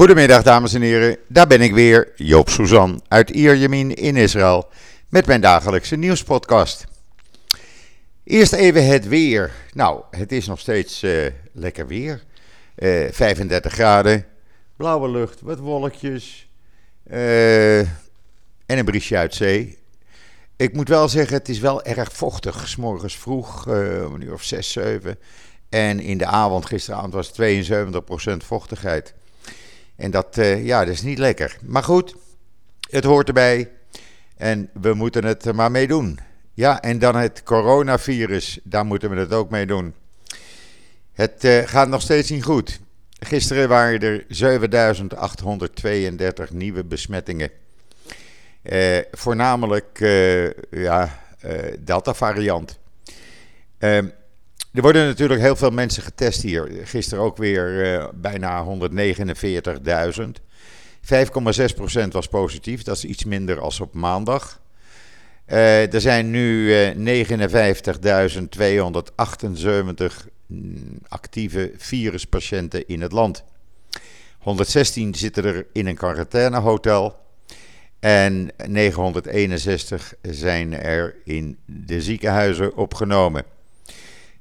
Goedemiddag dames en heren, daar ben ik weer, Joop Suzan uit Ierjemien in Israël met mijn dagelijkse nieuwspodcast. Eerst even het weer. Nou, het is nog steeds uh, lekker weer. Uh, eh, 35 graden, blauwe lucht, wat wolkjes uh, en een briesje uit zee. Ik moet wel zeggen, het is wel erg vochtig. S morgens vroeg, om of 6, 7. En in de avond, gisteravond, was 72% vochtigheid. En dat, uh, ja, dat is niet lekker. Maar goed, het hoort erbij. En we moeten het er maar mee doen. Ja, en dan het coronavirus, daar moeten we het ook mee doen. Het uh, gaat nog steeds niet goed. Gisteren waren er 7832 nieuwe besmettingen. Uh, voornamelijk ja, Delta-variant. Er worden natuurlijk heel veel mensen getest hier. Gisteren ook weer uh, bijna 149.000. 5,6% was positief, dat is iets minder als op maandag. Uh, er zijn nu uh, 59.278 actieve viruspatiënten in het land. 116 zitten er in een quarantainehotel. En 961 zijn er in de ziekenhuizen opgenomen.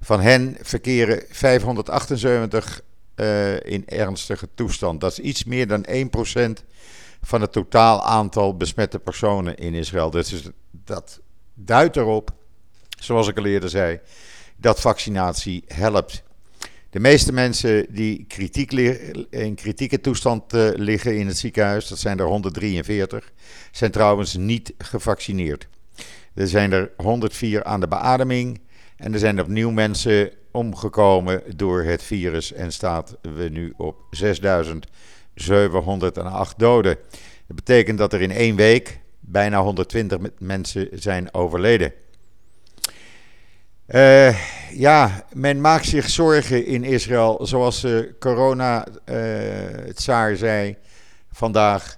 Van hen verkeren 578 uh, eh, in ernstige toestand. Dat is iets meer dan 1% van het totaal aantal besmette personen in Israël. Dus dat duidt erop, zoals ik al eerder zei, dat vaccinatie helpt. De meeste mensen die kritiek in kritieke toestand uh, liggen in het ziekenhuis, dat zijn er 143, zijn trouwens niet gevaccineerd. Er zijn er 104 aan de beademing en er zijn opnieuw mensen omgekomen door het virus en staat we nu op 6708 doden. Dat betekent dat er in één week bijna 120 mensen zijn overleden. Uh, ja, men maakt zich zorgen in Israël, zoals uh, corona, uh, het Tsaar zei vandaag.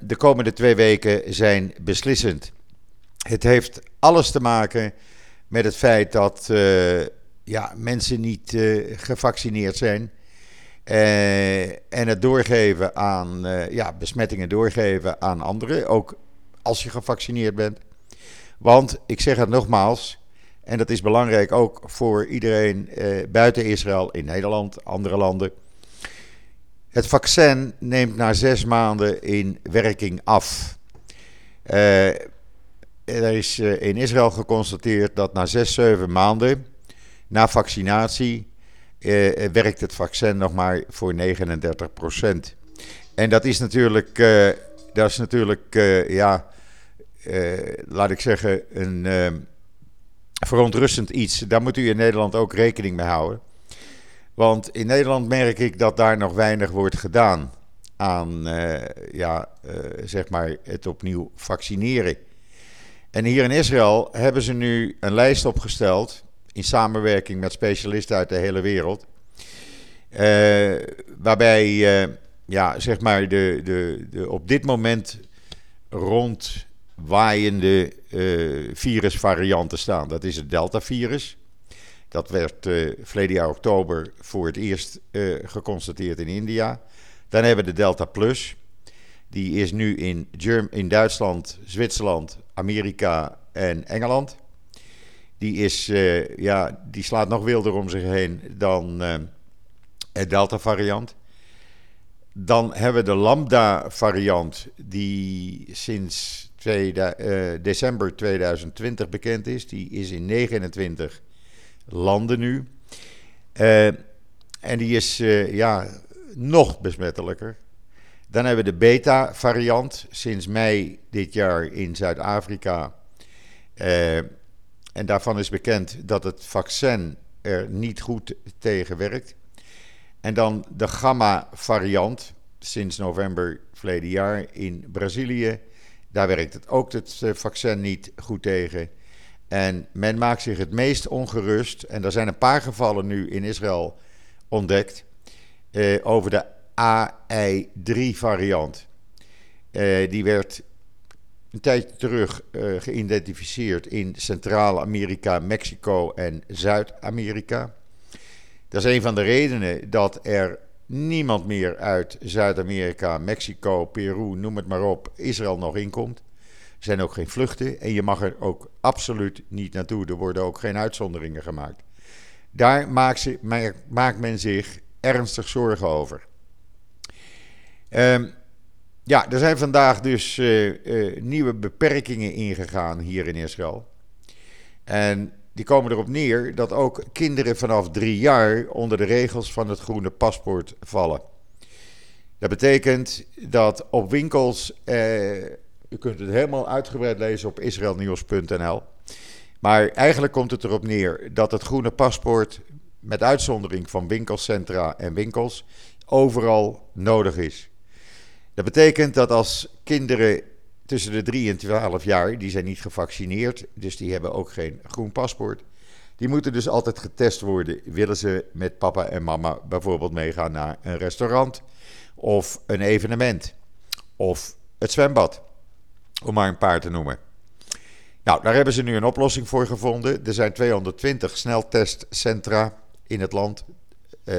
de komende twee weken zijn beslissend. Het heeft alles te maken met het feit dat uh, ja, mensen niet uh, gevaccineerd zijn. Uh, en het doorgeven aan ja, besmettingen doorgeven aan anderen, ook als je gevaccineerd bent. Want ik zeg het nogmaals, en dat is belangrijk ook voor iedereen buiten Israël, in Nederland, andere landen. Het vaccin neemt na zes maanden in werking af. Er is eh, in Israël geconstateerd dat na 6, 7 maanden na vaccinatie eh, eh, werkt het vaccin nog maar voor 39% En dat is natuurlijk, uh, dat is natuurlijk uh, ja, uh, laat ik zeggen, een verontrustend iets. Daar moet u in Nederland ook rekening mee houden. Want in Nederland merk ik dat daar nog weinig wordt gedaan aan ja, zeg maar het opnieuw vaccineren. En hier in Israël hebben ze nu een lijst opgesteld, in samenwerking met specialisten uit de hele wereld, uh, waarbij uh, ja, zeg maar de, de, de op dit moment rondwaaiende uh, virusvarianten staan. Dat is het Delta-virus. Dat werd verleden jaar oktober voor het eerst geconstateerd in India. Dan hebben we de Delta Plus. Die is nu in, Germ in Duitsland, Zwitserland, Amerika en Engeland. Die, is, uh, ja, die slaat nog wilder om zich heen dan uh, het Delta-variant. Dan hebben we de Lambda-variant, die sinds uh, december 2020 bekend is. Die is in 29 landen nu. en die is ja, nog besmettelijker. Dan hebben we de beta-variant sinds mei dit jaar in Zuid-Afrika. Uh, en daarvan is bekend dat het vaccin er niet goed tegen werkt. En dan de gamma-variant sinds november verleden jaar in Brazilië. Daar werkt het ook het eh, vaccin niet goed tegen. En men maakt zich het meest ongerust. En er zijn een paar gevallen nu in Israël ontdekt. Uh, over de AI3-variant. Uh, eh, die werd een tijd terug uh, geïdentificeerd in Centraal-Amerika, Mexico en Zuid-Amerika. Dat is een van de redenen dat er niemand meer uit Zuid-Amerika, Mexico, Peru, noem het maar op, Israël nog inkomt. Er zijn ook geen vluchten en je mag er ook absoluut niet naartoe. Er worden ook geen uitzonderingen gemaakt. Daar maakt, maakt men zich ernstig zorgen over. Um, ja, er zijn vandaag dus uh, uh, nieuwe beperkingen ingegaan hier in Israël. En die komen erop neer dat ook kinderen vanaf drie jaar onder de regels van het groene paspoort vallen. Dat betekent dat op winkels, uh, u kunt het helemaal uitgebreid lezen op israelnieuws.nl. Maar eigenlijk komt het erop neer dat het groene paspoort, met uitzondering van winkelcentra en winkels, overal nodig is. Dat betekent dat als kinderen tussen de 3 en 12 jaar, die zijn niet gevaccineerd, dus die hebben ook geen groen paspoort. Die moeten dus altijd getest worden. Willen ze met papa en mama bijvoorbeeld meegaan naar een restaurant of een evenement of het zwembad, om maar een paar te noemen. Nou, daar hebben ze nu een oplossing voor gevonden. Er zijn 220 sneltestcentra in het land uh,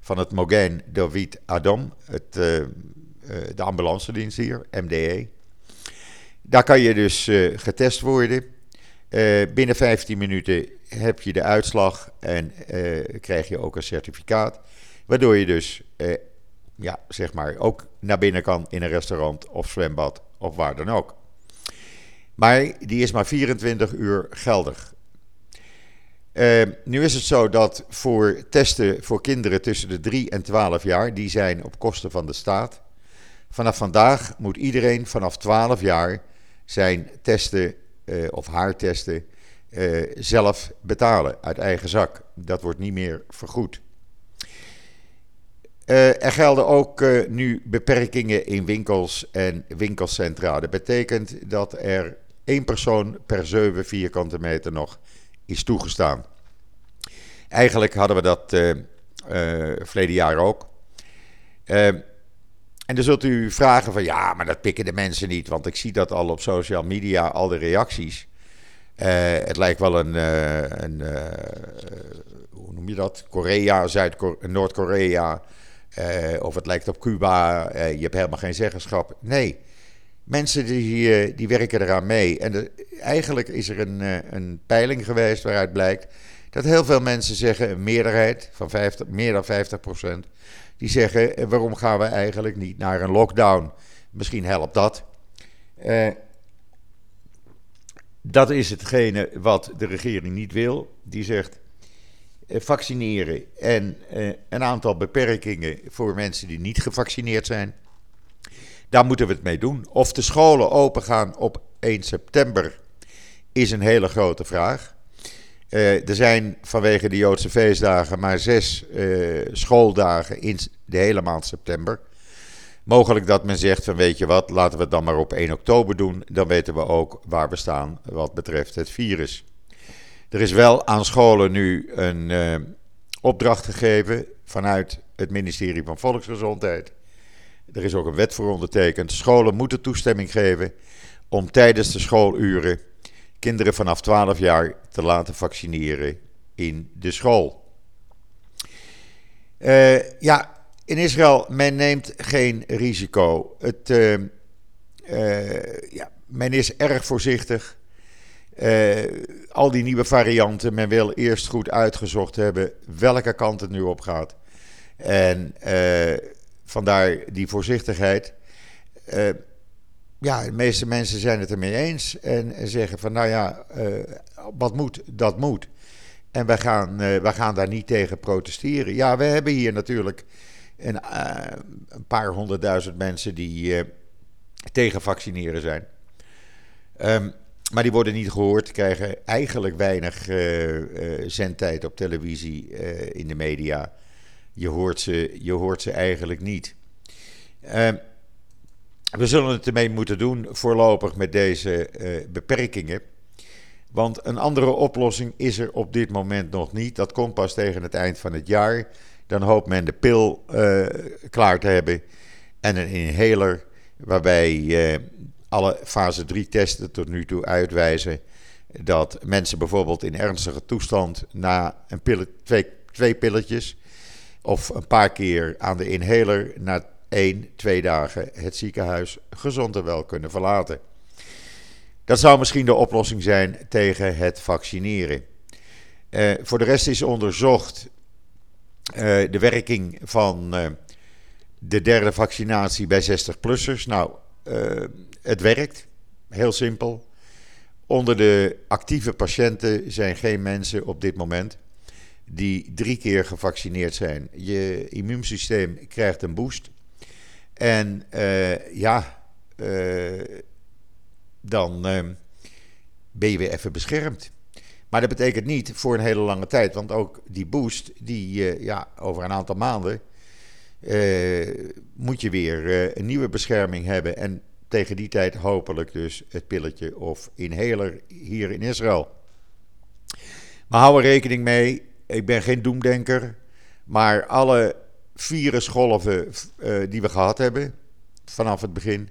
van het Mogen David Adom, het eh, de ambulance dienst hier, MDE. Daar kan je dus eh, getest worden. Eh, binnen 15 minuten heb je de uitslag en krijg je ook een certificaat. Waardoor je dus ja, zeg maar ook naar binnen kan in een restaurant of zwembad of waar dan ook. Maar die is maar 24 uur geldig. nu is het zo dat voor testen voor kinderen tussen de 3 en 12 jaar, die zijn op kosten van de staat. Vanaf vandaag moet iedereen vanaf 12 jaar zijn testen uh, of haar testen uh, zelf betalen uit eigen zak. Dat wordt niet meer vergoed. Uh, er gelden ook nu beperkingen in winkels en winkelcentra. Dat betekent dat er één persoon per 7 vierkante meter nog is toegestaan. Eigenlijk hadden we dat verleden jaar ook. En dan zult u vragen van ja, maar dat pikken de mensen niet, want ik zie dat al op social media, al de reacties. Uh, het lijkt wel een, uh, een uh, hoe noem je dat? Korea, Noord-Korea, of het lijkt op Cuba. je hebt helemaal geen zeggenschap. Nee, mensen die, die werken eraan mee. En eigenlijk is er een, een peiling geweest waaruit blijkt dat heel veel mensen zeggen, een meerderheid van 50, meer dan 50 procent die zeggen: eh, waarom gaan we eigenlijk niet naar een lockdown? Misschien helpt dat. Uh, dat is hetgene wat de regering niet wil. Die zegt: uh, vaccineren en een aantal beperkingen voor mensen die niet gevaccineerd zijn. Daar moeten we het mee doen. Of de scholen open gaan op 1 september is een hele grote vraag. Uh, er zijn vanwege de Joodse feestdagen maar zes uh, schooldagen in de hele maand september. Mogelijk dat men zegt van weet je wat, laten we het dan maar op 1 oktober doen. Dan weten we ook waar we staan wat betreft het virus. Er is wel aan scholen nu een uh, opdracht gegeven vanuit het ministerie van Volksgezondheid. Er is ook een wet voor ondertekend. Scholen moeten toestemming geven om tijdens de schooluren kinderen vanaf 12 jaar te laten vaccineren in de school. Uh, ja, in Israël, men neemt geen risico. Het, uh, uh, ja, men is erg voorzichtig. al die nieuwe varianten, men wil eerst goed uitgezocht hebben welke kant het nu op gaat. En vandaar die voorzichtigheid ja, de meeste mensen zijn het ermee eens en zeggen van nou ja, uh, wat moet, dat moet. En wij gaan, uh, gaan daar niet tegen protesteren. Ja, we hebben hier natuurlijk een, uh, een paar honderdduizend mensen die tegen vaccineren zijn. Um, maar die worden niet gehoord, krijgen eigenlijk weinig zendtijd op televisie, in de media. Je hoort ze, je hoort ze eigenlijk niet. We zullen het ermee moeten doen voorlopig met deze uh, beperkingen. Want een andere oplossing is er op dit moment nog niet. Dat komt pas tegen het eind van het jaar. Dan hoopt men de pil uh, klaar te hebben en een inhaler waarbij uh, alle fase 3 testen tot nu toe uitwijzen dat mensen bijvoorbeeld in ernstige toestand na een pillet, twee, twee pilletjes of een paar keer aan de inhaler na één, twee dagen het ziekenhuis gezond en wel kunnen verlaten. Dat zou misschien de oplossing zijn tegen het vaccineren. Uh, voor de rest is onderzocht uh, de werking van uh, de derde vaccinatie bij 60-plussers. Nou, het werkt. Heel simpel. Onder de actieve patiënten zijn geen mensen op dit moment die drie keer gevaccineerd zijn. Je immuunsysteem krijgt een boost. En uh, ja, uh, dan uh, ben je weer even beschermd. Maar dat betekent niet voor een hele lange tijd. Want ook die boost, die ja, over een aantal maanden moet je weer een nieuwe bescherming hebben. En tegen die tijd hopelijk dus het pilletje of inhaler hier in Israël. Maar hou er rekening mee, ik ben geen doemdenker, maar alle virusgolven uh, die we gehad hebben vanaf het begin,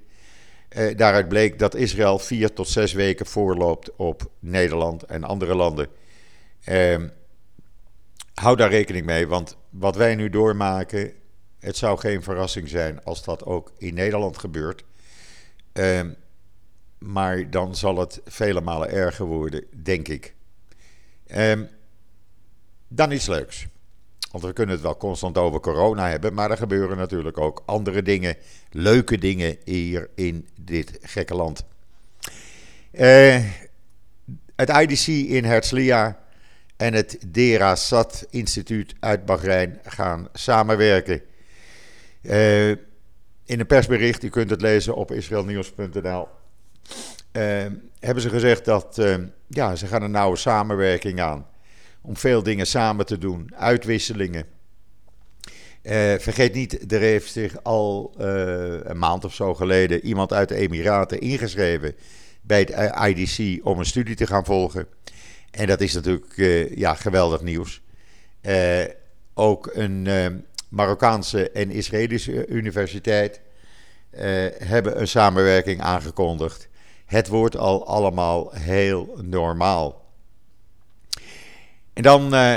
uh, daaruit bleek dat Israël vier tot zes weken voorloopt op Nederland en andere landen. Uh, hou daar rekening mee, want wat wij nu doormaken, het zou geen verrassing zijn als dat ook in Nederland gebeurt. Ehm, maar dan zal het vele malen erger worden, denk ik. Ehm, dan iets leuks. Want we kunnen het wel constant over corona hebben, maar er gebeuren natuurlijk ook andere dingen, leuke dingen hier in dit gekke land. Uh, het IDC in Herzliya en het Dera Sat Instituut uit Bahrein gaan samenwerken. Uh, in een persbericht, u kunt het lezen op israelnieuws.nl, uh, hebben ze gezegd dat ja, ze gaan een nauwe samenwerking aan. Om veel dingen samen te doen, uitwisselingen. Uh, vergeet niet, er heeft zich al een maand of zo geleden iemand uit de Emiraten ingeschreven bij het IDC om een studie te gaan volgen. En dat is natuurlijk ja, geweldig nieuws. ook een Marokkaanse en Israëlische universiteit hebben een samenwerking aangekondigd. Het wordt al allemaal heel normaal. En dan, uh,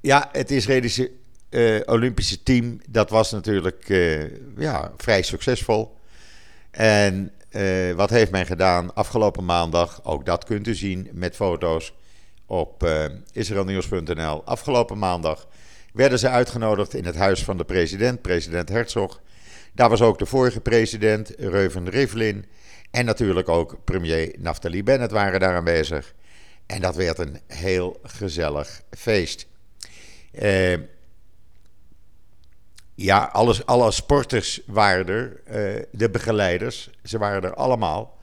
ja, het Israëlische uh, Olympische team, dat was natuurlijk ja, vrij succesvol. En wat heeft men gedaan afgelopen maandag? Ook dat kunt u zien met foto's op israelnieuws.nl. Afgelopen maandag werden ze uitgenodigd in het huis van de president, president Herzog. Daar was ook de vorige president, Reuven Rivlin. En natuurlijk ook premier Naftali Bennett waren daar aanwezig. En dat werd een heel gezellig feest. Uh, ja, alles, alle sporters waren er. Uh, de begeleiders, ze waren er allemaal.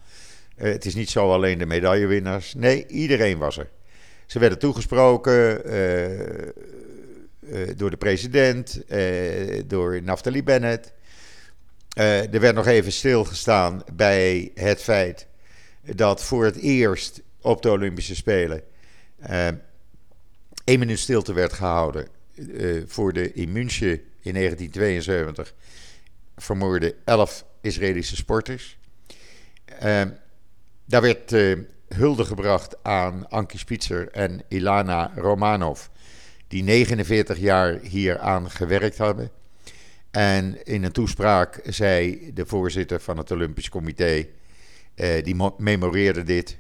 Uh, het is niet zo alleen de medaillewinnaars. Nee, iedereen was er. Ze werden toegesproken door de president, door Naftali Bennett. Er werd nog even stilgestaan bij het feit dat voor het eerst op de Olympische Spelen één minuut stilte werd gehouden voor de in München in 1972 vermoorde elf Israëlische sporters. daar werd hulde gebracht aan Ankie Spitzer en Ilana Romanov die 49 jaar hier aan gewerkt hadden. En in een toespraak zei de voorzitter van het Olympisch Comité, die memoreerde dit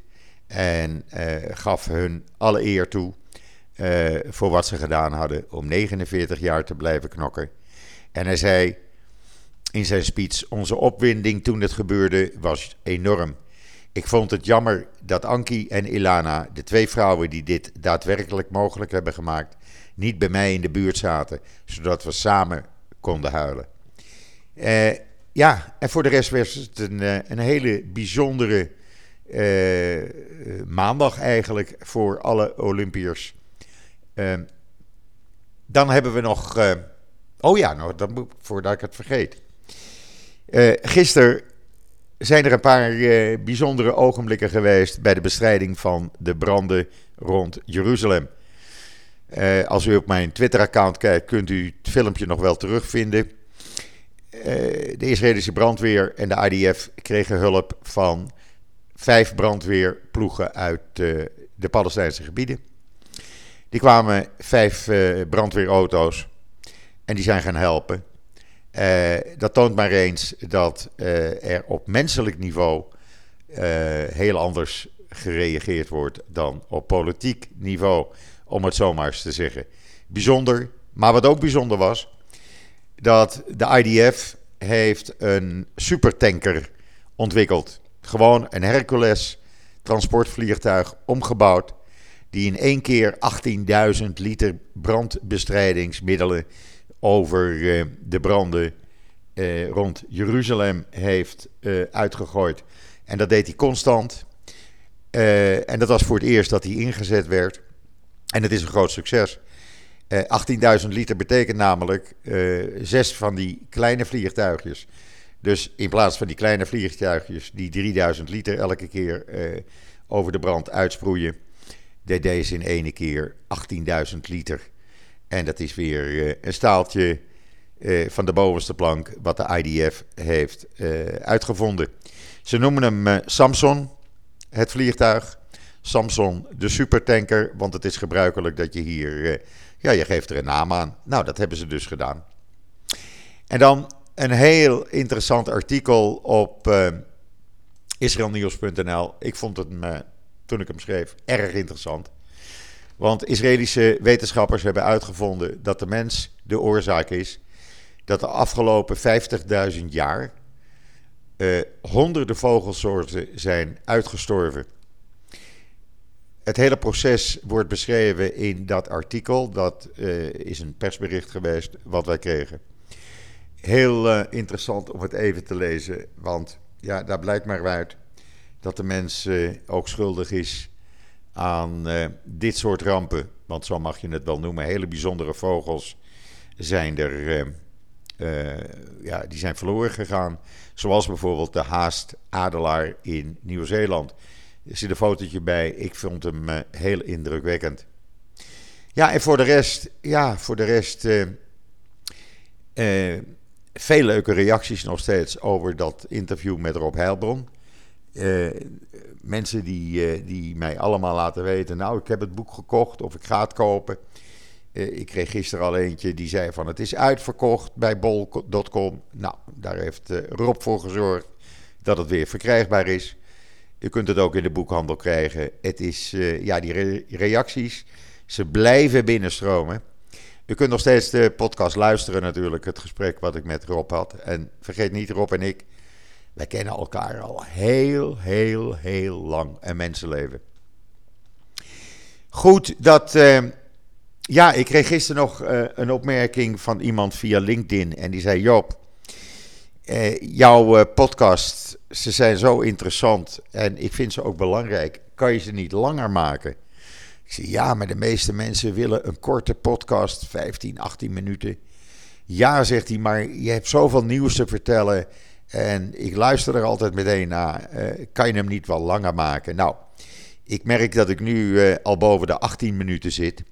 en uh, gaf hun alle eer toe uh, voor wat ze gedaan hadden om 49 jaar te blijven knokken. En hij zei in zijn speech: Onze opwinding toen het gebeurde was enorm. Ik vond het jammer dat Anki en Ilana, de twee vrouwen die dit daadwerkelijk mogelijk hebben gemaakt, niet bij mij in de buurt zaten, zodat we samen konden huilen. Uh, ja, en voor de rest was het een, eh, een hele bijzondere uh, maandag eigenlijk voor alle Olympiërs. Uh, dan hebben we nog. oh ja, nou, dat moet, voordat ik het vergeet. gisteren zijn er een paar bijzondere ogenblikken geweest bij de bestrijding van de branden rond Jeruzalem. Als u op mijn Twitter-account kijkt, kunt u het filmpje nog wel terugvinden. De Israëlische brandweer en de IDF kregen hulp van vijf brandweerploegen uit uh, de Palestijnse gebieden. Die kwamen vijf brandweerauto's En die zijn gaan helpen. dat toont maar eens dat er op menselijk niveau heel anders gereageerd wordt dan op politiek niveau, om het zomaar eens te zeggen. Bijzonder, maar wat ook bijzonder was, dat de IDF heeft een supertanker ontwikkeld. Gewoon een Hercules transportvliegtuig omgebouwd. Die in één keer 18.000 liter brandbestrijdingsmiddelen over eh, de branden eh, rond Jeruzalem heeft uh, uitgegooid. En dat deed hij constant. en dat was voor het eerst dat hij ingezet werd. En het is een groot succes. 18.000 liter betekent namelijk zes van die kleine vliegtuigjes dus in plaats van die kleine vliegtuigjes die 3000 liter elke keer eh, over de brand uitsproeien, deed deze in ene keer 18.000 liter. En dat is weer eh, een staaltje eh, van de bovenste plank wat de IDF heeft uitgevonden. Ze noemen hem Samson, het vliegtuig. Samson, de supertanker, want het is gebruikelijk dat je hier, ja, je geeft er een naam aan. Nou, dat hebben ze dus gedaan. En dan een heel interessant artikel op uh, israelnieuws.nl. Ik vond het, me, toen ik hem schreef, erg interessant. Want Israëlische wetenschappers hebben uitgevonden dat de mens de oorzaak is dat de afgelopen 50.000 jaar uh, honderden vogelsoorten zijn uitgestorven. Het hele proces wordt beschreven in dat artikel. Dat uh, is een persbericht geweest wat wij kregen heel uh, interessant om het even te lezen. Want ja, daar blijkt maar uit dat de mens uh, ook schuldig is aan uh, dit soort rampen. Want zo mag je het wel noemen. Hele bijzondere vogels zijn er. ja, die zijn verloren gegaan. Zoals bijvoorbeeld de haast-adelaar in Nieuw-Zeeland. Er zit een fotootje bij. Ik vond hem heel indrukwekkend. Ja, en voor de rest, ja, voor de rest veel leuke reacties nog steeds over dat interview met Rob Heilbron. Uh, mensen die, uh, die mij allemaal laten weten: Nou, ik heb het boek gekocht of ik ga het kopen. Uh, ik kreeg gisteren al eentje die zei: van Het is uitverkocht bij bol.com. Nou, daar heeft Rob voor gezorgd dat het weer verkrijgbaar is. U kunt het ook in de boekhandel krijgen. Het is, ja, die re reacties, ze blijven binnenstromen. U kunt nog steeds de podcast luisteren natuurlijk, het gesprek wat ik met Rob had. En vergeet niet, Rob en ik, wij kennen elkaar al heel, heel, heel lang een mensenleven. Goed, dat... Uh, ja, ik kreeg gisteren nog uh, een opmerking van iemand via LinkedIn. En die zei: Job, uh, jouw podcast, ze zijn zo interessant. En ik vind ze ook belangrijk. Kan je ze niet langer maken? Ik zeg, ja, maar de meeste mensen willen een korte podcast, 15, 18 minuten. Ja, zegt hij, maar je hebt zoveel nieuws te vertellen. En ik luister er altijd meteen naar. Uh, kan je hem niet wel langer maken? Nou, ik merk dat ik nu uh, al boven de 18 minuten zit.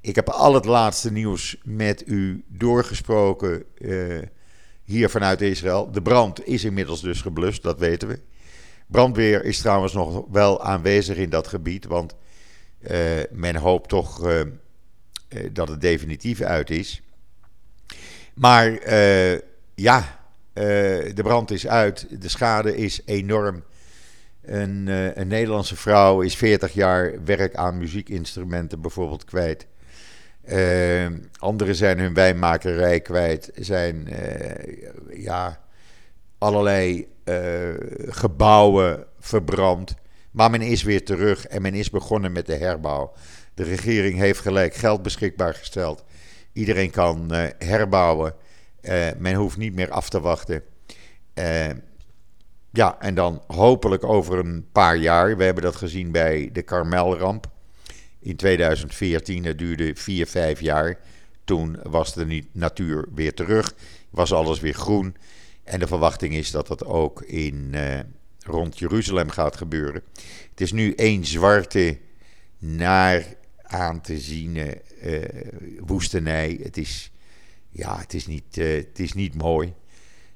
Ik heb al het laatste nieuws met u doorgesproken uh, hier vanuit Israël. De brand is inmiddels dus geblust, dat weten we. Brandweer is trouwens nog wel aanwezig in dat gebied, want men hoopt toch uh, dat het definitief uit is. Maar ja, de brand is uit. De schade is enorm. Een, een, Nederlandse vrouw is 40 jaar werk aan muziekinstrumenten bijvoorbeeld kwijt. Uh, anderen zijn hun wijnmakerij kwijt, zijn ja, allerlei gebouwen verbrand. Maar men is weer terug en men is begonnen met de herbouw. De regering heeft gelijk geld beschikbaar gesteld. Iedereen kan uh, herbouwen. Uh, men hoeft niet meer af te wachten. Uh, ja, en dan hopelijk over een paar jaar. We hebben dat gezien bij de Karmelramp in 2014. Het duurde vier, vijf jaar. Toen was de natuur weer terug. Was alles weer groen. En de verwachting is dat dat ook in rond Jeruzalem gaat gebeuren. Het is nu één zwarte, naar aan te zien uh, woestenij. Het is, ja, het is, niet, uh, het is niet mooi.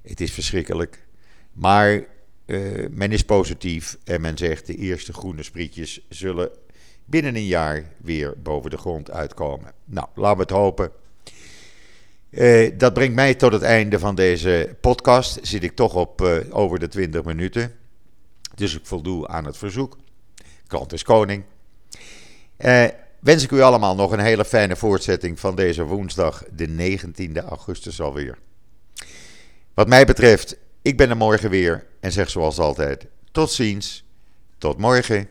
Het is verschrikkelijk. Maar uh, men is positief en men zegt de eerste groene sprietjes zullen binnen een jaar weer boven de grond uitkomen. Nou, laten we het hopen. Dat brengt mij tot het einde van deze podcast. Zit ik toch op over de 20 minuten. Dus ik voldoe aan het verzoek. Klant is koning. Uh, wens ik u allemaal nog een hele fijne voortzetting van deze woensdag, de 19e augustus alweer. Wat mij betreft, ik ben er morgen weer en zeg zoals altijd: tot ziens, tot morgen.